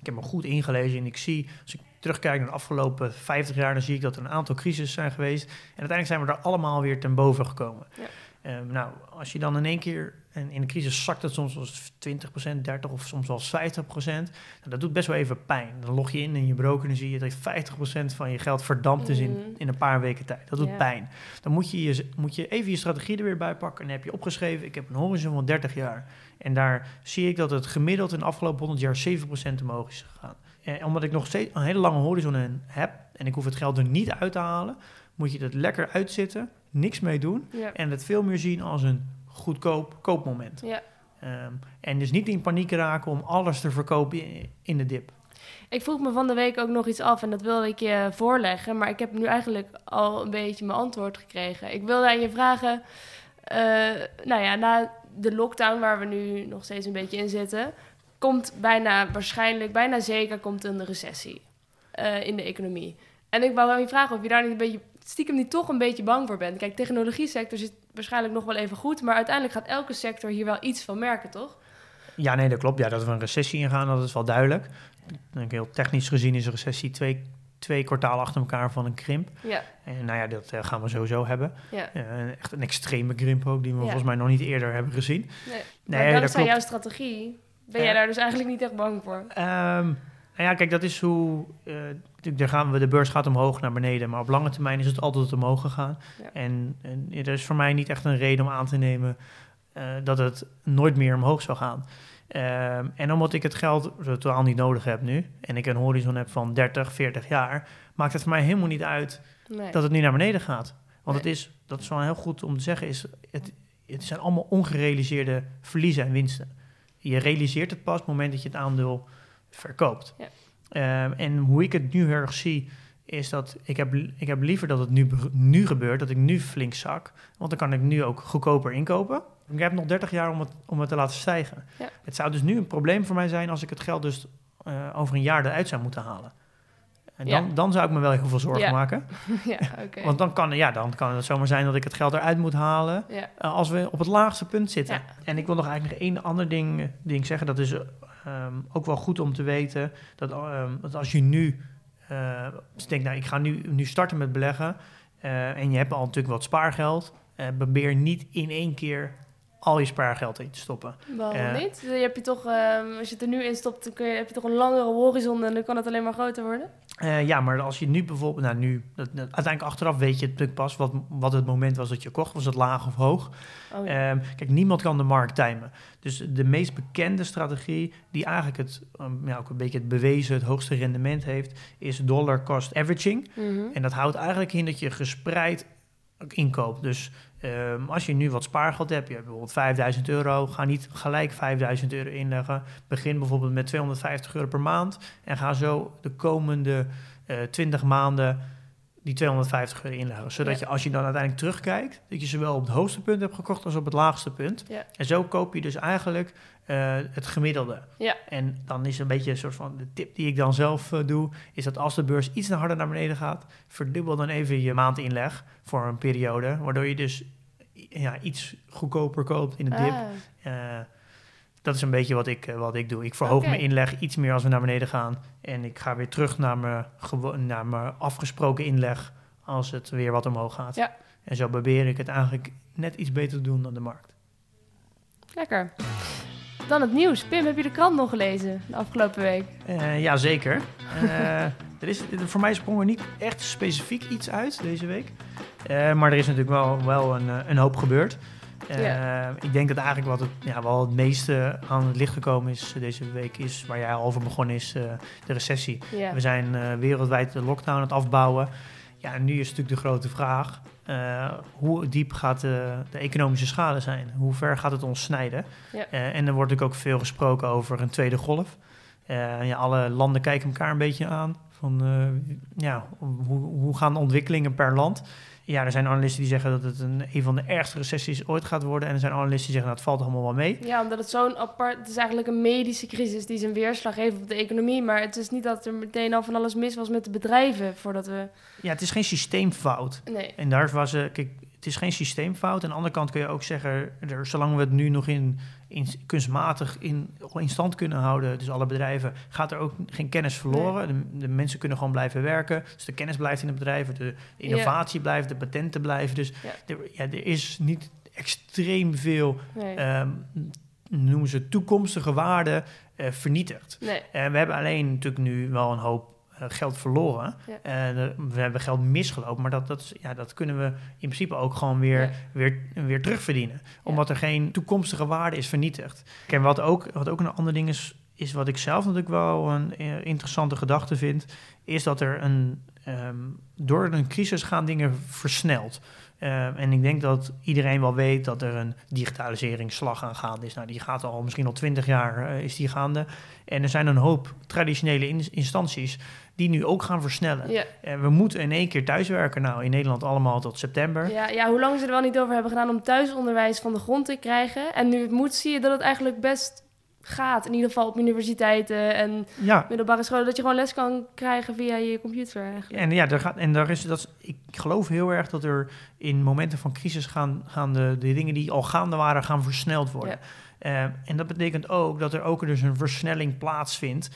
Speaker 3: Ik heb me goed ingelezen en ik zie... als ik terugkijk naar de afgelopen 50 jaar... dan zie ik dat er een aantal crises zijn geweest. En uiteindelijk zijn we er allemaal weer ten boven gekomen. Ja. Ehm, nou, als je dan in één keer, en in de crisis zakt het soms wel 20%, 30 of soms wel 50%. Nou, dat doet best wel even pijn. Dan log je in in je broker en dan zie je dat 50% van je geld verdampt is in, mm. in een paar weken tijd. Dat doet pijn. Dan moet je, je, moet je even je strategie er weer bij pakken. En dan heb je opgeschreven, ik heb een horizon van 30 jaar. En daar zie ik dat het gemiddeld in de afgelopen 100 jaar 7% omhoog is gegaan. En omdat ik nog steeds een hele lange horizon heb en ik hoef het geld er niet uit te halen, moet je het lekker uitzitten niks mee doen. En het veel meer zien als een goedkoop koopmoment. Ja. Um, en dus niet in paniek raken om alles te verkopen in de dip.
Speaker 2: Ik vroeg me van de week ook nog iets af en dat wilde ik je voorleggen. Maar ik heb nu eigenlijk al een beetje mijn antwoord gekregen. Ik wilde aan je vragen, uh, nou ja, na de lockdown waar we nu nog steeds een beetje in zitten... komt bijna waarschijnlijk, bijna zeker komt een recessie uh, in de economie. En ik wou aan je vragen of je daar niet een beetje stiekem niet toch een beetje bang voor bent. Kijk, technologie sector zit waarschijnlijk nog wel even goed, maar uiteindelijk gaat elke sector hier wel iets van merken, toch?
Speaker 3: Ja, nee, dat klopt. Ja, dat we een recessie ingaan, dat is wel duidelijk. denk heel technisch gezien is een recessie twee, twee kwartalen achter elkaar van een krimp. Ja. En nou ja, dat uh, gaan we sowieso hebben. Ja. Uh, echt een extreme krimp ook, die we volgens mij nog niet eerder hebben gezien.
Speaker 2: Nee, nee maar dankzij jouw strategie ben jij daar dus eigenlijk niet echt bang voor?
Speaker 3: Um, nou ja, kijk, dat is hoe. Uh, daar gaan we, de beurs gaat omhoog naar beneden. Maar op lange termijn is het altijd omhoog gegaan. En, en er is voor mij niet echt een reden om aan te nemen uh, dat het nooit meer omhoog zou gaan. Uh, en omdat ik het geld totaal niet nodig heb nu. En ik een horizon heb van 30, 40 jaar. Maakt het voor mij helemaal niet uit nee. dat het nu naar beneden gaat. Want het is, dat is wel heel goed om te zeggen, is het, het zijn allemaal ongerealiseerde verliezen en winsten. Je realiseert het pas op het moment dat je het aandeel verkoopt. Ja. Ehm, en hoe ik het nu heel erg zie, is dat ik heb, ik heb liever dat het nu, nu gebeurt, dat ik nu flink zak. Want dan kan ik nu ook goedkoper inkopen. Ik heb nog 30 jaar om het, om het te laten stijgen. Ja. Het zou dus nu een probleem voor mij zijn als ik het geld dus uh, over een jaar eruit zou moeten halen. En dan, dan zou ik me wel heel veel zorgen maken. ja, okay. Want dan kan, ja, dan kan het zomaar zijn dat ik het geld eruit moet halen uh, als we op het laagste punt zitten. En ik wil nog eigenlijk nog één ander ding, ding zeggen. Dat is um, ook wel goed om te weten dat, dat als je nu uh, denkt, nou ik ga nu, nu starten met beleggen uh, en je hebt al natuurlijk wat spaargeld, probeer niet in één keer al je spaargeld in te stoppen.
Speaker 2: Waarom uh, niet? Je hebt je toch, uh, als je het er nu in stopt, dan kun je, heb je toch een langere horizon en dan kan het alleen maar groter worden?
Speaker 3: Uh, ja, maar als je nu bijvoorbeeld, nou nu, dat, dat, uiteindelijk achteraf weet je natuurlijk pas wat, wat het moment was dat je kocht. Was het laag of hoog? Oh, ja. um, kijk, niemand kan de markt timen. Dus de meest bekende strategie, die eigenlijk het, um, ja, ook een beetje het bewezen, het hoogste rendement heeft, is dollar cost averaging. Mm -hmm. En dat houdt eigenlijk in dat je gespreid inkoop. Dus um, als je nu wat spaargeld hebt, je hebt bijvoorbeeld 5000 euro, ga niet gelijk 5000 euro inleggen. Begin bijvoorbeeld met 250 euro per maand en ga zo de komende uh, 20 maanden die 250 euro inleggen. Zodat ja. je als je dan uiteindelijk terugkijkt, dat je zowel op het hoogste punt hebt gekocht als op het laagste punt.
Speaker 2: Ja.
Speaker 3: En zo koop je dus eigenlijk uh, het gemiddelde.
Speaker 2: Ja.
Speaker 3: En dan is een beetje een soort van de tip die ik dan zelf uh, doe, is dat als de beurs iets naar harder naar beneden gaat, verdubbel dan even je maandinleg voor een periode, waardoor je dus ja, iets goedkoper koopt in de dip.
Speaker 2: Ah.
Speaker 3: Uh, dat is een beetje wat ik, wat ik doe. Ik verhoog mijn inleg iets meer als we naar beneden gaan. En ik ga weer terug naar mijn, naar mijn afgesproken inleg als het weer wat omhoog gaat.
Speaker 2: Ja.
Speaker 3: En zo probeer ik het eigenlijk net iets beter te doen dan de markt.
Speaker 2: Lekker. Dan het nieuws. Pim, heb je de krant nog gelezen de afgelopen week?
Speaker 3: Uh, ja, zeker. Uh, er is, voor mij sprong er niet echt specifiek iets uit deze week. Uh, maar er is natuurlijk wel, wel een, een hoop gebeurd. Ik denk dat eigenlijk wat het, ja, wel het meeste aan het licht gekomen is deze week, is waar jij al over begonnen is, de recessie. We zijn wereldwijd de lockdown aan het afbouwen. Ja, en nu is natuurlijk de grote vraag, uh, hoe diep gaat de, de, economische schade zijn? Hoe ver gaat het ons snijden?
Speaker 2: Ja.
Speaker 3: Uh, en er wordt natuurlijk ook veel gesproken over een tweede golf. Uh, ja, alle landen kijken elkaar een beetje aan. Van, ja, hoe, hoe gaan ontwikkelingen per land? Ja, er zijn analisten die zeggen dat het een, een van de ergste recessies ooit gaat worden. En er zijn analisten die zeggen dat het valt allemaal wel mee.
Speaker 2: Ja, omdat het zo'n apart... Het is eigenlijk een medische crisis die zijn weerslag heeft op de economie. Maar het is niet dat er meteen al van alles mis was met de bedrijven voordat we...
Speaker 3: Ja, het is geen systeemfout.
Speaker 2: Nee.
Speaker 3: En daar was... Uh, kijk, het is geen systeemfout. Aan de andere kant kun je ook zeggen... Er, zolang we het nu nog in, in kunstmatig in, in stand kunnen houden... dus alle bedrijven... gaat er ook geen kennis verloren. Nee. De, de, mensen kunnen gewoon blijven werken. Dus de kennis blijft in de bedrijven. De, innovatie ja. blijft. De patenten blijven. Dus
Speaker 2: ja.
Speaker 3: Er, ja, er is niet extreem veel...
Speaker 2: Nee.
Speaker 3: Um, noemen ze toekomstige waarde uh, vernietigd.
Speaker 2: Nee.
Speaker 3: En we hebben alleen natuurlijk nu wel een hoop geld verloren.
Speaker 2: Ja.
Speaker 3: Uh, we hebben geld misgelopen, maar dat, dat, ja, dat kunnen we in principe ook gewoon weer,
Speaker 2: Ja.
Speaker 3: weer, weer terugverdienen. Omdat er geen toekomstige waarde is vernietigd. En wat ook, wat ook een ander ding is, is wat ik zelf natuurlijk wel een uh, interessante gedachte vind, is dat er een, um, door een crisis gaan dingen versneld. Uh, en ik denk dat iedereen wel weet dat er een digitaliseringsslag aan gaande is. Nou, die gaat al misschien al twintig jaar uh, is die gaande. En er zijn een hoop traditionele in instanties die nu ook gaan versnellen.
Speaker 2: Ja.
Speaker 3: Uh, we moeten in één keer thuiswerken. Nou, in Nederland allemaal tot september.
Speaker 2: Ja, ja, hoe lang ze er wel niet over hebben gedaan om thuisonderwijs van de grond te krijgen. En nu het moet, zie je dat het eigenlijk best gaat. In ieder geval op universiteiten en
Speaker 3: ja.
Speaker 2: middelbare scholen. Dat je gewoon les kan krijgen via je computer eigenlijk.
Speaker 3: En ja, daar gaat, en daar is dat. Ik geloof heel erg dat er in momenten van crisis gaan, gaan de, de dingen die al gaande waren, gaan versneld worden.
Speaker 2: Ja.
Speaker 3: Uh, en dat betekent ook dat er ook dus een versnelling plaatsvindt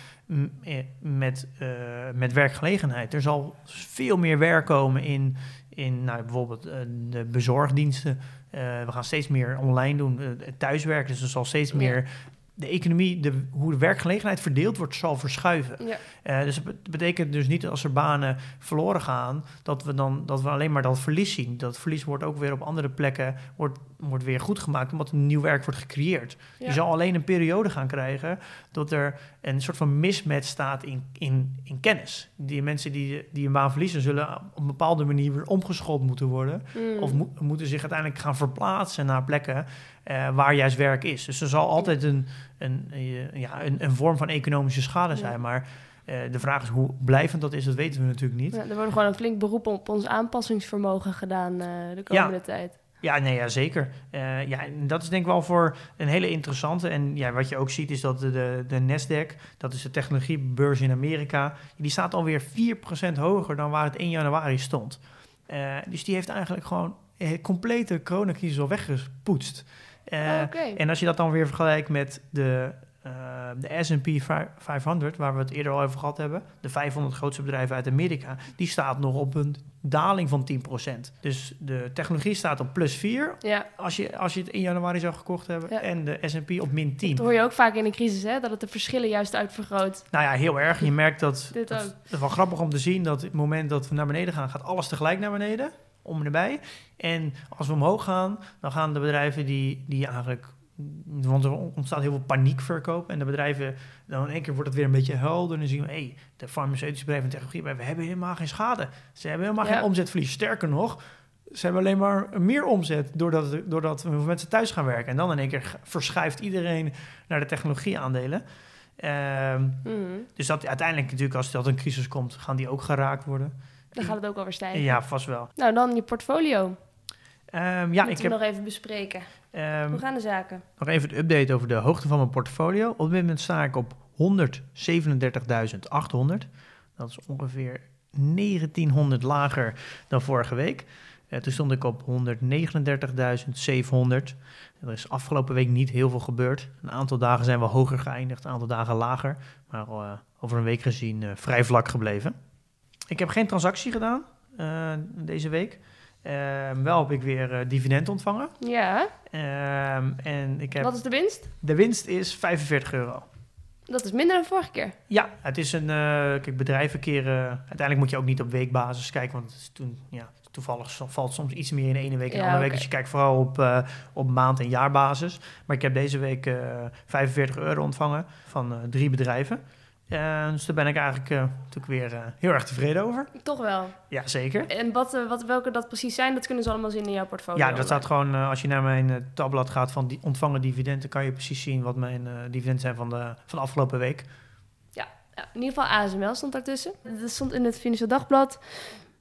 Speaker 3: met, uh, met werkgelegenheid. Er zal veel meer werk komen in, in nou, bijvoorbeeld uh, de bezorgdiensten. We gaan steeds meer online doen, thuiswerken. Dus er zal steeds
Speaker 2: Ja.
Speaker 3: meer de economie, de, hoe de werkgelegenheid verdeeld wordt, zal verschuiven.
Speaker 2: Ja.
Speaker 3: Uh, dus het betekent dus niet dat als er banen verloren gaan, dat we dan dat we alleen maar dat verlies zien. Dat verlies wordt ook weer op andere plekken wordt, wordt weer goed gemaakt, omdat er nieuw werk wordt gecreëerd.
Speaker 2: Ja.
Speaker 3: Je zal alleen een periode gaan krijgen dat er een soort van mismatch staat in, in, in kennis. Die mensen die, die een baan verliezen, zullen op een bepaalde manier weer omgeschoold moeten worden.
Speaker 2: Mm.
Speaker 3: Of mo moeten zich uiteindelijk gaan verplaatsen naar plekken uh, waar juist werk is. Dus er zal altijd een, een, uh, ja, een, een vorm van economische schade zijn.
Speaker 2: Ja.
Speaker 3: Maar uh, de vraag is hoe blijvend dat is, dat weten we natuurlijk niet.
Speaker 2: Ja, er wordt gewoon een flink beroep op ons aanpassingsvermogen gedaan eh, de komende
Speaker 3: Ja.
Speaker 2: tijd.
Speaker 3: Ja, nee, ja, zeker. Uh, ja, en dat is denk ik wel voor een hele interessante. En ja, wat je ook ziet is dat de, de, Nasdaq, dat is de technologiebeurs in Amerika, die staat alweer 4% hoger dan waar het 1 januari stond. Dus die heeft eigenlijk gewoon een complete coronacrisis al weggespoetst. Uh,
Speaker 2: oh, okay.
Speaker 3: En als je dat dan weer vergelijkt met de de S&P 500, waar we het eerder al over gehad hebben, de 500 grootste bedrijven uit Amerika, die staat nog op een daling van 10%. Dus de technologie staat op plus 4 ja. als, je, als je het in januari zou gekocht hebben. En de S&P op min 10.
Speaker 2: Dat hoor je ook vaak in een crisis, hè? dat het de verschillen juist uitvergroot.
Speaker 3: Nou ja, heel erg. Je merkt dat... Dit ook. Het is wel grappig om te zien dat het moment dat we naar beneden gaan, gaat alles tegelijk naar beneden. Om en erbij. En als we omhoog gaan, dan gaan de bedrijven die, die eigenlijk want er ontstaat heel veel paniekverkoop. En de bedrijven, dan in één keer wordt het weer een beetje helder. En dan zien we, hé, hey, de farmaceutische bedrijven en technologie, we hebben helemaal geen schade. Ze hebben helemaal geen omzetverlies. Sterker nog, ze hebben alleen maar meer omzet doordat, doordat mensen thuis gaan werken. En dan in één keer verschuift iedereen naar de technologieaandelen. Um, Dus dat uiteindelijk natuurlijk, als dat een crisis komt, gaan die ook geraakt worden.
Speaker 2: Dan gaat het ook alweer stijgen.
Speaker 3: Ja, vast wel.
Speaker 2: Nou, dan je portfolio.
Speaker 3: Um, ja, ik heb
Speaker 2: nog even bespreken. Um, Hoe gaan de zaken?
Speaker 3: Nog even een update over de hoogte van mijn portfolio. Op dit moment sta ik op 137.800. Dat is ongeveer 1900 lager dan vorige week. Uh, toen stond ik op 139.700. Er is afgelopen week niet heel veel gebeurd. Een aantal dagen zijn we hoger geëindigd, een aantal dagen lager. Maar uh, over een week gezien uh, vrij vlak gebleven. Ik heb geen transactie gedaan deze week. Ehm, wel heb ik weer uh, dividend ontvangen.
Speaker 2: Ja.
Speaker 3: Ehm, en ik heb,
Speaker 2: Wat is de winst?
Speaker 3: De winst is 45 euro.
Speaker 2: Dat is minder dan vorige keer.
Speaker 3: Ja, het is een. Uh, kijk, bedrijven keren. uiteindelijk moet je ook niet op weekbasis kijken, want het is toen, ja, toevallig valt soms iets meer in de ene week en de andere week. Dus je kijkt vooral op, uh, op maand- en jaarbasis. Maar ik heb deze week 45 euro ontvangen van drie bedrijven. Uh, dus daar ben ik eigenlijk uh, natuurlijk weer uh, heel erg tevreden over.
Speaker 2: Toch wel?
Speaker 3: Ja, zeker.
Speaker 2: En wat, wat, welke dat precies zijn, dat kunnen ze allemaal zien in jouw portfolio?
Speaker 3: Ja, dat staat gewoon, als je naar mijn tabblad gaat van die ontvangen dividenden, kan je precies zien wat mijn dividenden zijn van de, van de afgelopen week.
Speaker 2: Ja, ja, in ieder geval ASML stond daartussen. Dat stond in het Financieel Dagblad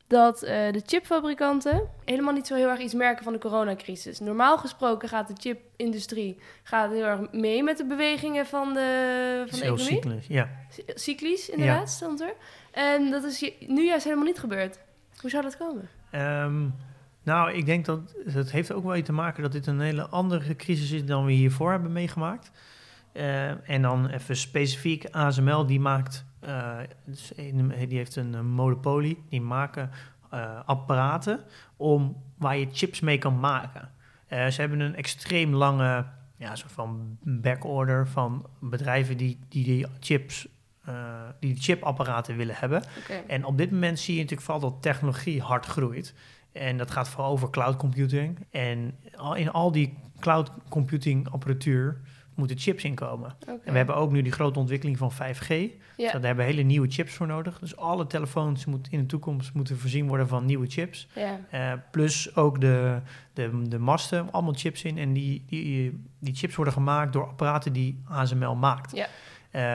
Speaker 2: dat uh, de chipfabrikanten helemaal niet zo heel erg iets merken van de coronacrisis. Normaal gesproken gaat de chipindustrie gaat heel erg mee met de bewegingen van de, van de
Speaker 3: economie. Cyclisch, ja.
Speaker 2: Cyclisch, inderdaad, stond er. En dat is nu juist helemaal niet gebeurd. Hoe zou dat komen?
Speaker 3: Um, nou, ik denk dat het heeft ook wel iets te maken dat dit een hele andere crisis is dan we hiervoor hebben meegemaakt. Uh, en dan even specifiek ASML, die maakt uh, die heeft een, monopolie. Die maken uh, apparaten om, waar je chips mee kan maken. Ze hebben een extreem lange ja, soort van backorder van bedrijven die die, die chips die chipapparaten willen hebben. Okay. En op dit moment zie je natuurlijk vooral dat technologie hard groeit. En dat gaat vooral over cloud computing. En in al die cloud computing apparatuur moeten chips inkomen. En we hebben ook nu die grote ontwikkeling van 5G. Ja. Dus daar hebben we hele nieuwe chips voor nodig. Dus alle telefoons moeten in de toekomst moeten voorzien worden van nieuwe chips. Ja. Uh, plus ook de, de, de masten, allemaal chips in. En die, die, die chips worden gemaakt door apparaten die ASML maakt. Ja.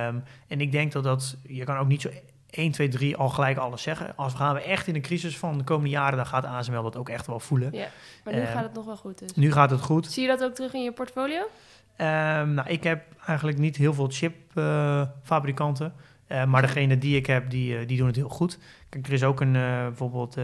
Speaker 3: Um, en ik denk dat dat, je kan ook niet zo 1, 2, 3 al gelijk alles zeggen. Als we gaan we echt in een crisis van de komende jaren, dan gaat ASML dat ook echt wel voelen. Ja,
Speaker 2: maar nu uh, gaat het nog wel goed dus.
Speaker 3: Nu gaat het goed.
Speaker 2: Zie je dat ook terug in je portfolio?
Speaker 3: Um, nou, ik heb eigenlijk niet heel veel chipfabrikanten. Uh, maar degene die ik heb, die, uh, die doen het heel goed. Kijk, er is ook een, uh, bijvoorbeeld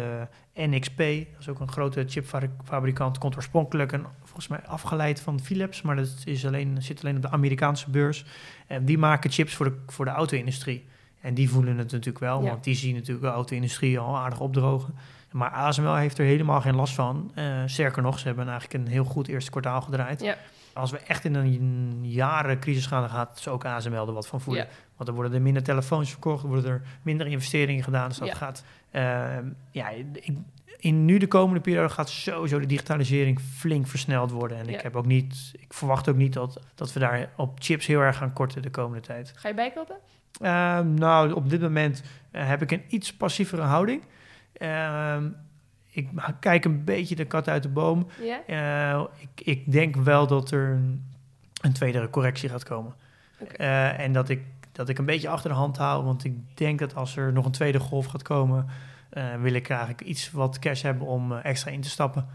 Speaker 3: NXP, dat is ook een grote chipfabrikant. Komt oorspronkelijk een, volgens mij afgeleid van Philips, maar dat is alleen, zit alleen op de Amerikaanse beurs. En die maken chips voor de, voor de auto-industrie. En die voelen het natuurlijk wel, ja. want die zien natuurlijk de auto-industrie al aardig opdrogen. Maar ASML heeft er helemaal geen last van. sterker nog, ze hebben eigenlijk een heel goed eerste kwartaal gedraaid. Ja als we echt in een jarencrisis gaan, dan gaat ze ook ASML er wat van voelen. Want er worden er minder telefoons verkocht, er worden er minder investeringen gedaan. Dus dat gaat, uh, ja, in nu de komende periode gaat sowieso de digitalisering flink versneld worden. En ik heb ook niet, ik verwacht ook niet dat, dat we daar op chips heel erg gaan korten de komende tijd.
Speaker 2: Ga je bijkopen?
Speaker 3: Uh, nou, op dit moment uh, heb ik een iets passievere houding. Ehm, ik kijk een beetje de kat uit de boom. Uh, ik, ik, denk wel dat er een, een tweede correctie gaat komen. Uh, en dat ik, dat ik een beetje achter de hand hou, want ik denk dat als er nog een tweede golf gaat komen, uh, wil ik eigenlijk iets wat cash hebben om extra in te stappen.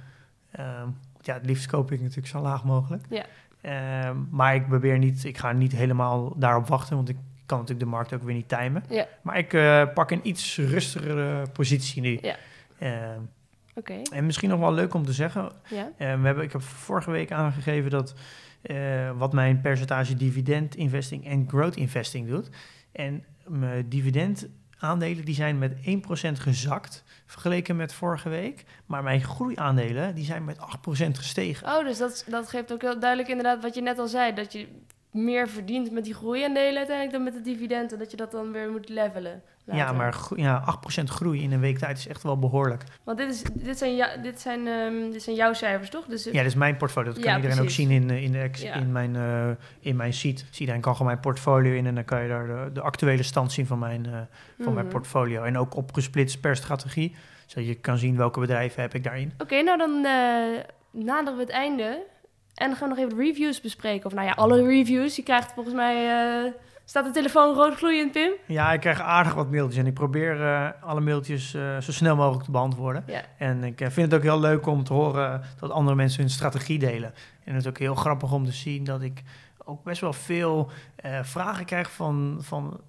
Speaker 3: ja, het liefst koop ik natuurlijk zo laag mogelijk. Ja. maar ik probeer niet, ik ga niet helemaal daarop wachten, want ik kan natuurlijk de markt ook weer niet timen. Maar ik pak een iets rustigere positie nu. Ja. En misschien nog wel leuk om te zeggen.
Speaker 2: Ja.
Speaker 3: we hebben, ik heb vorige week aangegeven dat wat mijn percentage dividend investing en growth investing doet. En mijn dividend aandelen die zijn met 1% gezakt vergeleken met vorige week. Maar mijn groeiaandelen die zijn met 8% gestegen.
Speaker 2: Oh, dus dat, dat geeft ook heel duidelijk inderdaad wat je net al zei. Dat je meer verdient met die groeiaandelen uiteindelijk dan met de dividenden. Dat je dat dan weer moet levelen.
Speaker 3: Ja, maar ja, 8% groei in een week tijd is echt wel behoorlijk.
Speaker 2: Want dit, is, dit, zijn, ja, dit, zijn, um, dit zijn jouw cijfers, toch? Dus,
Speaker 3: ja, dit is mijn portfolio. Dat kan iedereen ook zien in, in, de in, mijn, uh, in mijn sheet. Iedereen kan gewoon mijn portfolio in en dan kan je daar de, de actuele stand zien van mijn, uh, van mijn mhm. portfolio. En ook opgesplitst per strategie, zodat je kan zien welke bedrijven heb ik daarin.
Speaker 2: Oké, nou dan uh, naderen we het einde. En dan gaan we nog even de reviews bespreken. Of nou ja, alle reviews. Je krijgt volgens mij Staat de telefoon rood gloeiend, Pim?
Speaker 3: Ja, ik krijg aardig wat mailtjes en ik probeer uh, alle mailtjes uh, zo snel mogelijk te beantwoorden. Ja. En ik vind het ook heel leuk om te horen dat andere mensen hun strategie delen. En het is ook heel grappig om te zien dat ik ook best wel veel vragen krijg van, van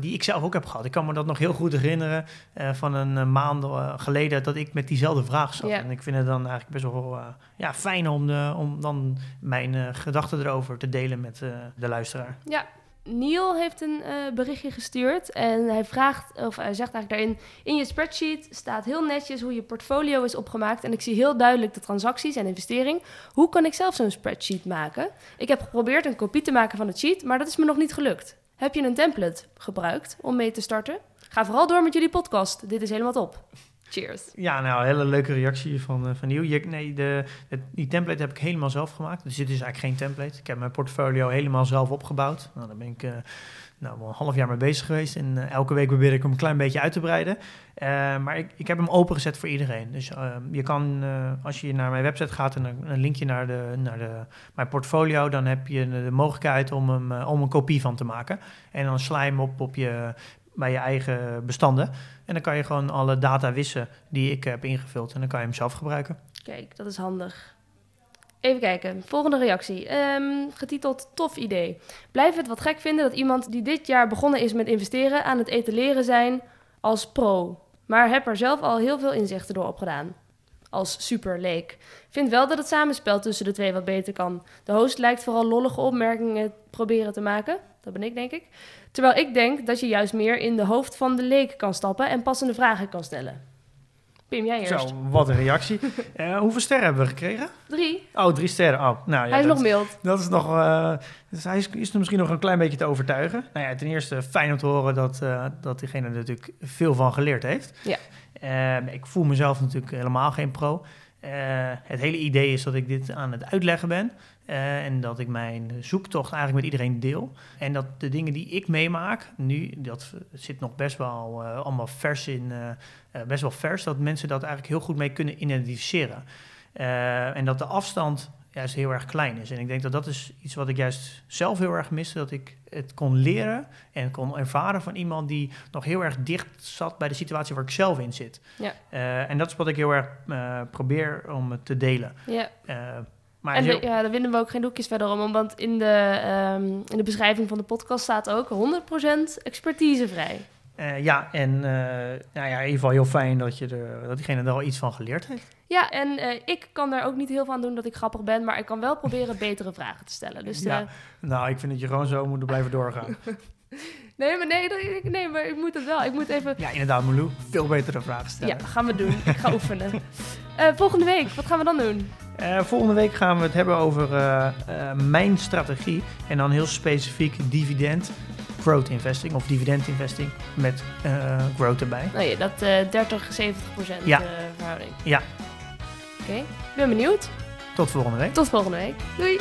Speaker 3: die ik zelf ook heb gehad. Ik kan me dat nog heel goed herinneren van een maand geleden dat ik met diezelfde vraag zat. En ik vind het dan eigenlijk best wel ja, fijn om, de, om dan mijn gedachten erover te delen met de luisteraar.
Speaker 2: Ja, Neil heeft een uh, berichtje gestuurd en hij vraagt, of hij zegt eigenlijk daarin: In je spreadsheet staat heel netjes hoe je portfolio is opgemaakt. En ik zie heel duidelijk de transacties en investering. Hoe kan ik zelf zo'n spreadsheet maken? Ik heb geprobeerd een kopie te maken van het sheet, maar dat is me nog niet gelukt. Heb je een template gebruikt om mee te starten? Ga vooral door met jullie podcast. Dit is helemaal top. Cheers.
Speaker 3: Ja, nou, hele leuke reactie van, uh, van Nieuw. Nee, de, die template heb ik helemaal zelf gemaakt. Dus dit is eigenlijk geen template. Ik heb mijn portfolio helemaal zelf opgebouwd. Nou, daar ben ik uh, nou, wel een half jaar mee bezig geweest. En uh, elke week probeer ik hem een klein beetje uit te breiden. maar ik, ik heb hem opengezet voor iedereen. Dus je kan, als je naar mijn website gaat en een, een linkje naar, de, naar de, mijn portfolio, dan heb je de, mogelijkheid om, hem, om een kopie van te maken. En dan sla je hem op op je bij je eigen bestanden. En dan kan je gewoon alle data wissen die ik heb ingevuld. En dan kan je hem zelf gebruiken.
Speaker 2: Kijk, dat is handig. Even kijken, volgende reactie. Um, getiteld Tof idee. Blijf het wat gek vinden dat iemand die dit jaar begonnen is met investeren... aan het etaleren zijn als pro. Maar heb er zelf al heel veel inzichten door opgedaan. Als super leek. Vind wel dat het samenspel tussen de twee wat beter kan. De host lijkt vooral lollige opmerkingen proberen te maken. Dat ben ik, denk ik. Terwijl ik denk dat je juist meer in de hoofd van de leek kan stappen en passende vragen kan stellen. Pim, jij eerst.
Speaker 3: Zo, wat een reactie. uh, hoeveel sterren hebben we gekregen?
Speaker 2: Drie.
Speaker 3: Oh, drie sterren. Oh, nou, ja,
Speaker 2: hij is nog mild.
Speaker 3: Dat is nog... Uh, dus hij is, is misschien nog een klein beetje te overtuigen. Nou ja, ten eerste fijn om te horen dat, uh, dat diegene er natuurlijk veel van geleerd heeft.
Speaker 2: Ja.
Speaker 3: ik voel mezelf natuurlijk helemaal geen pro. het hele idee is dat ik dit aan het uitleggen ben. Uh, en dat ik mijn zoektocht eigenlijk met iedereen deel. En dat de dingen die ik meemaak, nu, dat zit nog best wel uh, allemaal vers in, uh, best wel vers, dat mensen dat eigenlijk heel goed mee kunnen identificeren. en dat de afstand juist heel erg klein is. En ik denk dat dat is iets wat ik juist zelf heel erg miste, dat ik het kon leren en kon ervaren van iemand die nog heel erg dicht zat bij de situatie waar ik zelf in zit.
Speaker 2: Ja.
Speaker 3: en dat is wat ik heel erg probeer om te delen.
Speaker 2: Ja. Maar en ja, daar winnen we ook geen doekjes verder om, want in de, um, in de beschrijving van de podcast staat ook 100% expertisevrij.
Speaker 3: Uh, ja, en uh, nou ja, in ieder geval heel fijn dat, je er, dat diegene er al iets van geleerd heeft.
Speaker 2: Ja, en uh, ik kan daar ook niet heel veel aan doen dat ik grappig ben, maar ik kan wel proberen betere vragen te stellen. Dus
Speaker 3: ja, nou, ik vind dat je gewoon zo moet blijven doorgaan.
Speaker 2: nee, maar nee, nee, maar ik moet het wel. Ik moet even...
Speaker 3: Ja, inderdaad, Malou. Veel betere vragen stellen.
Speaker 2: Ja, gaan we doen. Ik ga oefenen. volgende week, wat gaan we dan doen?
Speaker 3: Uh, volgende week gaan we het hebben over uh, uh, mijn strategie. En dan heel specifiek dividend growth investing of dividend investing met growth erbij.
Speaker 2: Nou ja, dat 30, 70 procent ja. verhouding.
Speaker 3: Ja.
Speaker 2: Oké, okay. ben benieuwd.
Speaker 3: Tot volgende week.
Speaker 2: Tot volgende week. Doei.